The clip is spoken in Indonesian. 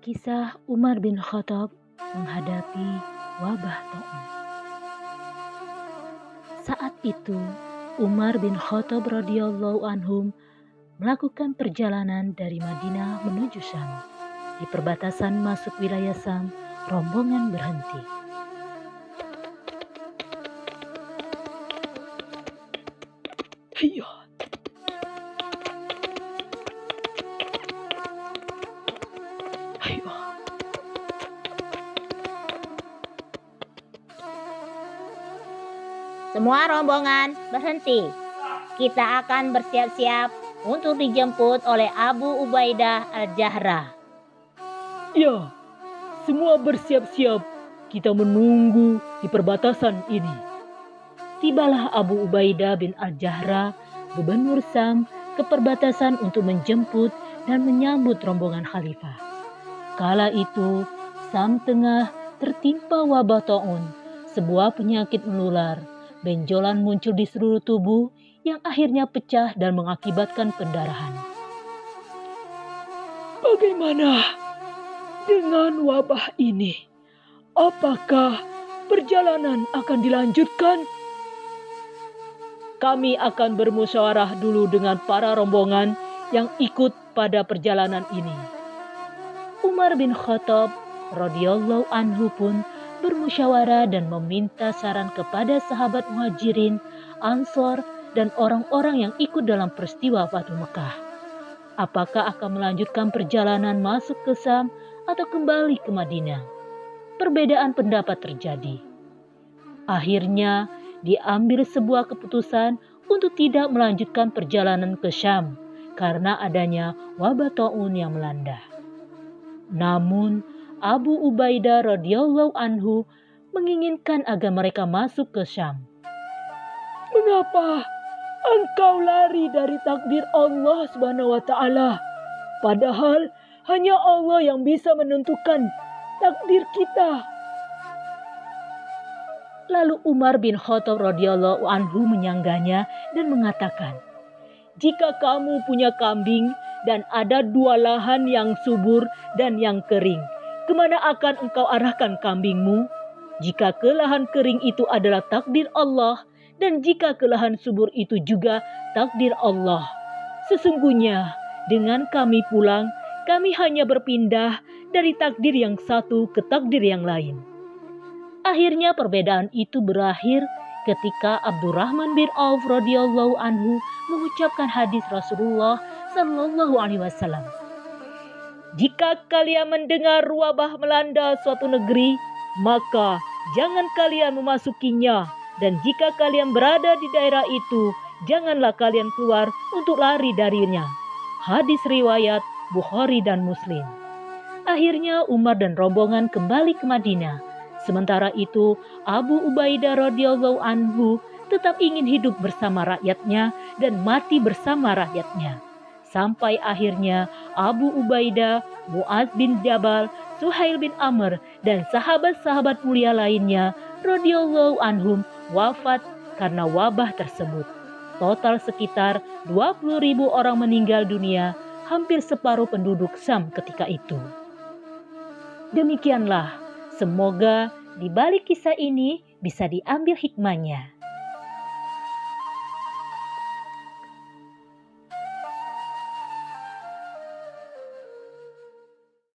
Kisah Umar bin Khattab menghadapi wabah taun. Saat itu, Umar bin Khattab radhiyallahu anhum melakukan perjalanan dari Madinah menuju Syam. Di perbatasan masuk wilayah Syam, rombongan berhenti. Hiya. Semua rombongan berhenti. Kita akan bersiap-siap untuk dijemput oleh Abu Ubaidah Al-Jahra. Ya, semua bersiap-siap. Kita menunggu di perbatasan ini. Tibalah Abu Ubaidah bin Al-Jahra, gubernur Sam, ke perbatasan untuk menjemput dan menyambut rombongan khalifah. Kala itu, Sam tengah tertimpa wabah taun, sebuah penyakit menular. Benjolan muncul di seluruh tubuh yang akhirnya pecah dan mengakibatkan pendarahan. Bagaimana dengan wabah ini? Apakah perjalanan akan dilanjutkan? Kami akan bermusyawarah dulu dengan para rombongan yang ikut pada perjalanan ini. Umar bin Khattab radhiyallahu anhu pun bermusyawarah dan meminta saran kepada sahabat muhajirin, ansor, dan orang-orang yang ikut dalam peristiwa Fatu Mekah. Apakah akan melanjutkan perjalanan masuk ke Sam atau kembali ke Madinah? Perbedaan pendapat terjadi. Akhirnya diambil sebuah keputusan untuk tidak melanjutkan perjalanan ke Syam karena adanya wabah taun yang melanda. Namun Abu Ubaidah radhiyallahu anhu menginginkan agar mereka masuk ke Syam. Mengapa engkau lari dari takdir Allah Subhanahu wa taala? Padahal hanya Allah yang bisa menentukan takdir kita. Lalu Umar bin Khattab radhiyallahu anhu menyanggahnya dan mengatakan, "Jika kamu punya kambing dan ada dua lahan yang subur dan yang kering, ke mana akan engkau arahkan kambingmu? Jika ke lahan kering itu adalah takdir Allah, dan jika ke lahan subur itu juga takdir Allah. Sesungguhnya dengan kami pulang, kami hanya berpindah dari takdir yang satu ke takdir yang lain. Akhirnya perbedaan itu berakhir ketika Abdurrahman bin Auf radhiyallahu anhu mengucapkan hadis Rasulullah sallallahu alaihi wasallam. Jika kalian mendengar wabah melanda suatu negeri, maka jangan kalian memasukinya dan jika kalian berada di daerah itu, janganlah kalian keluar untuk lari darinya. Hadis riwayat Bukhari dan Muslim. Akhirnya Umar dan rombongan kembali ke Madinah. Sementara itu, Abu Ubaidah radhiyallahu anhu tetap ingin hidup bersama rakyatnya dan mati bersama rakyatnya. Sampai akhirnya Abu Ubaidah, Muaz bin Jabal, Suhail bin Amr, dan sahabat-sahabat mulia lainnya radhiyallahu anhum wafat karena wabah tersebut. Total sekitar 20 ribu orang meninggal dunia, hampir separuh penduduk Sam ketika itu. Demikianlah Semoga di balik kisah ini bisa diambil hikmahnya.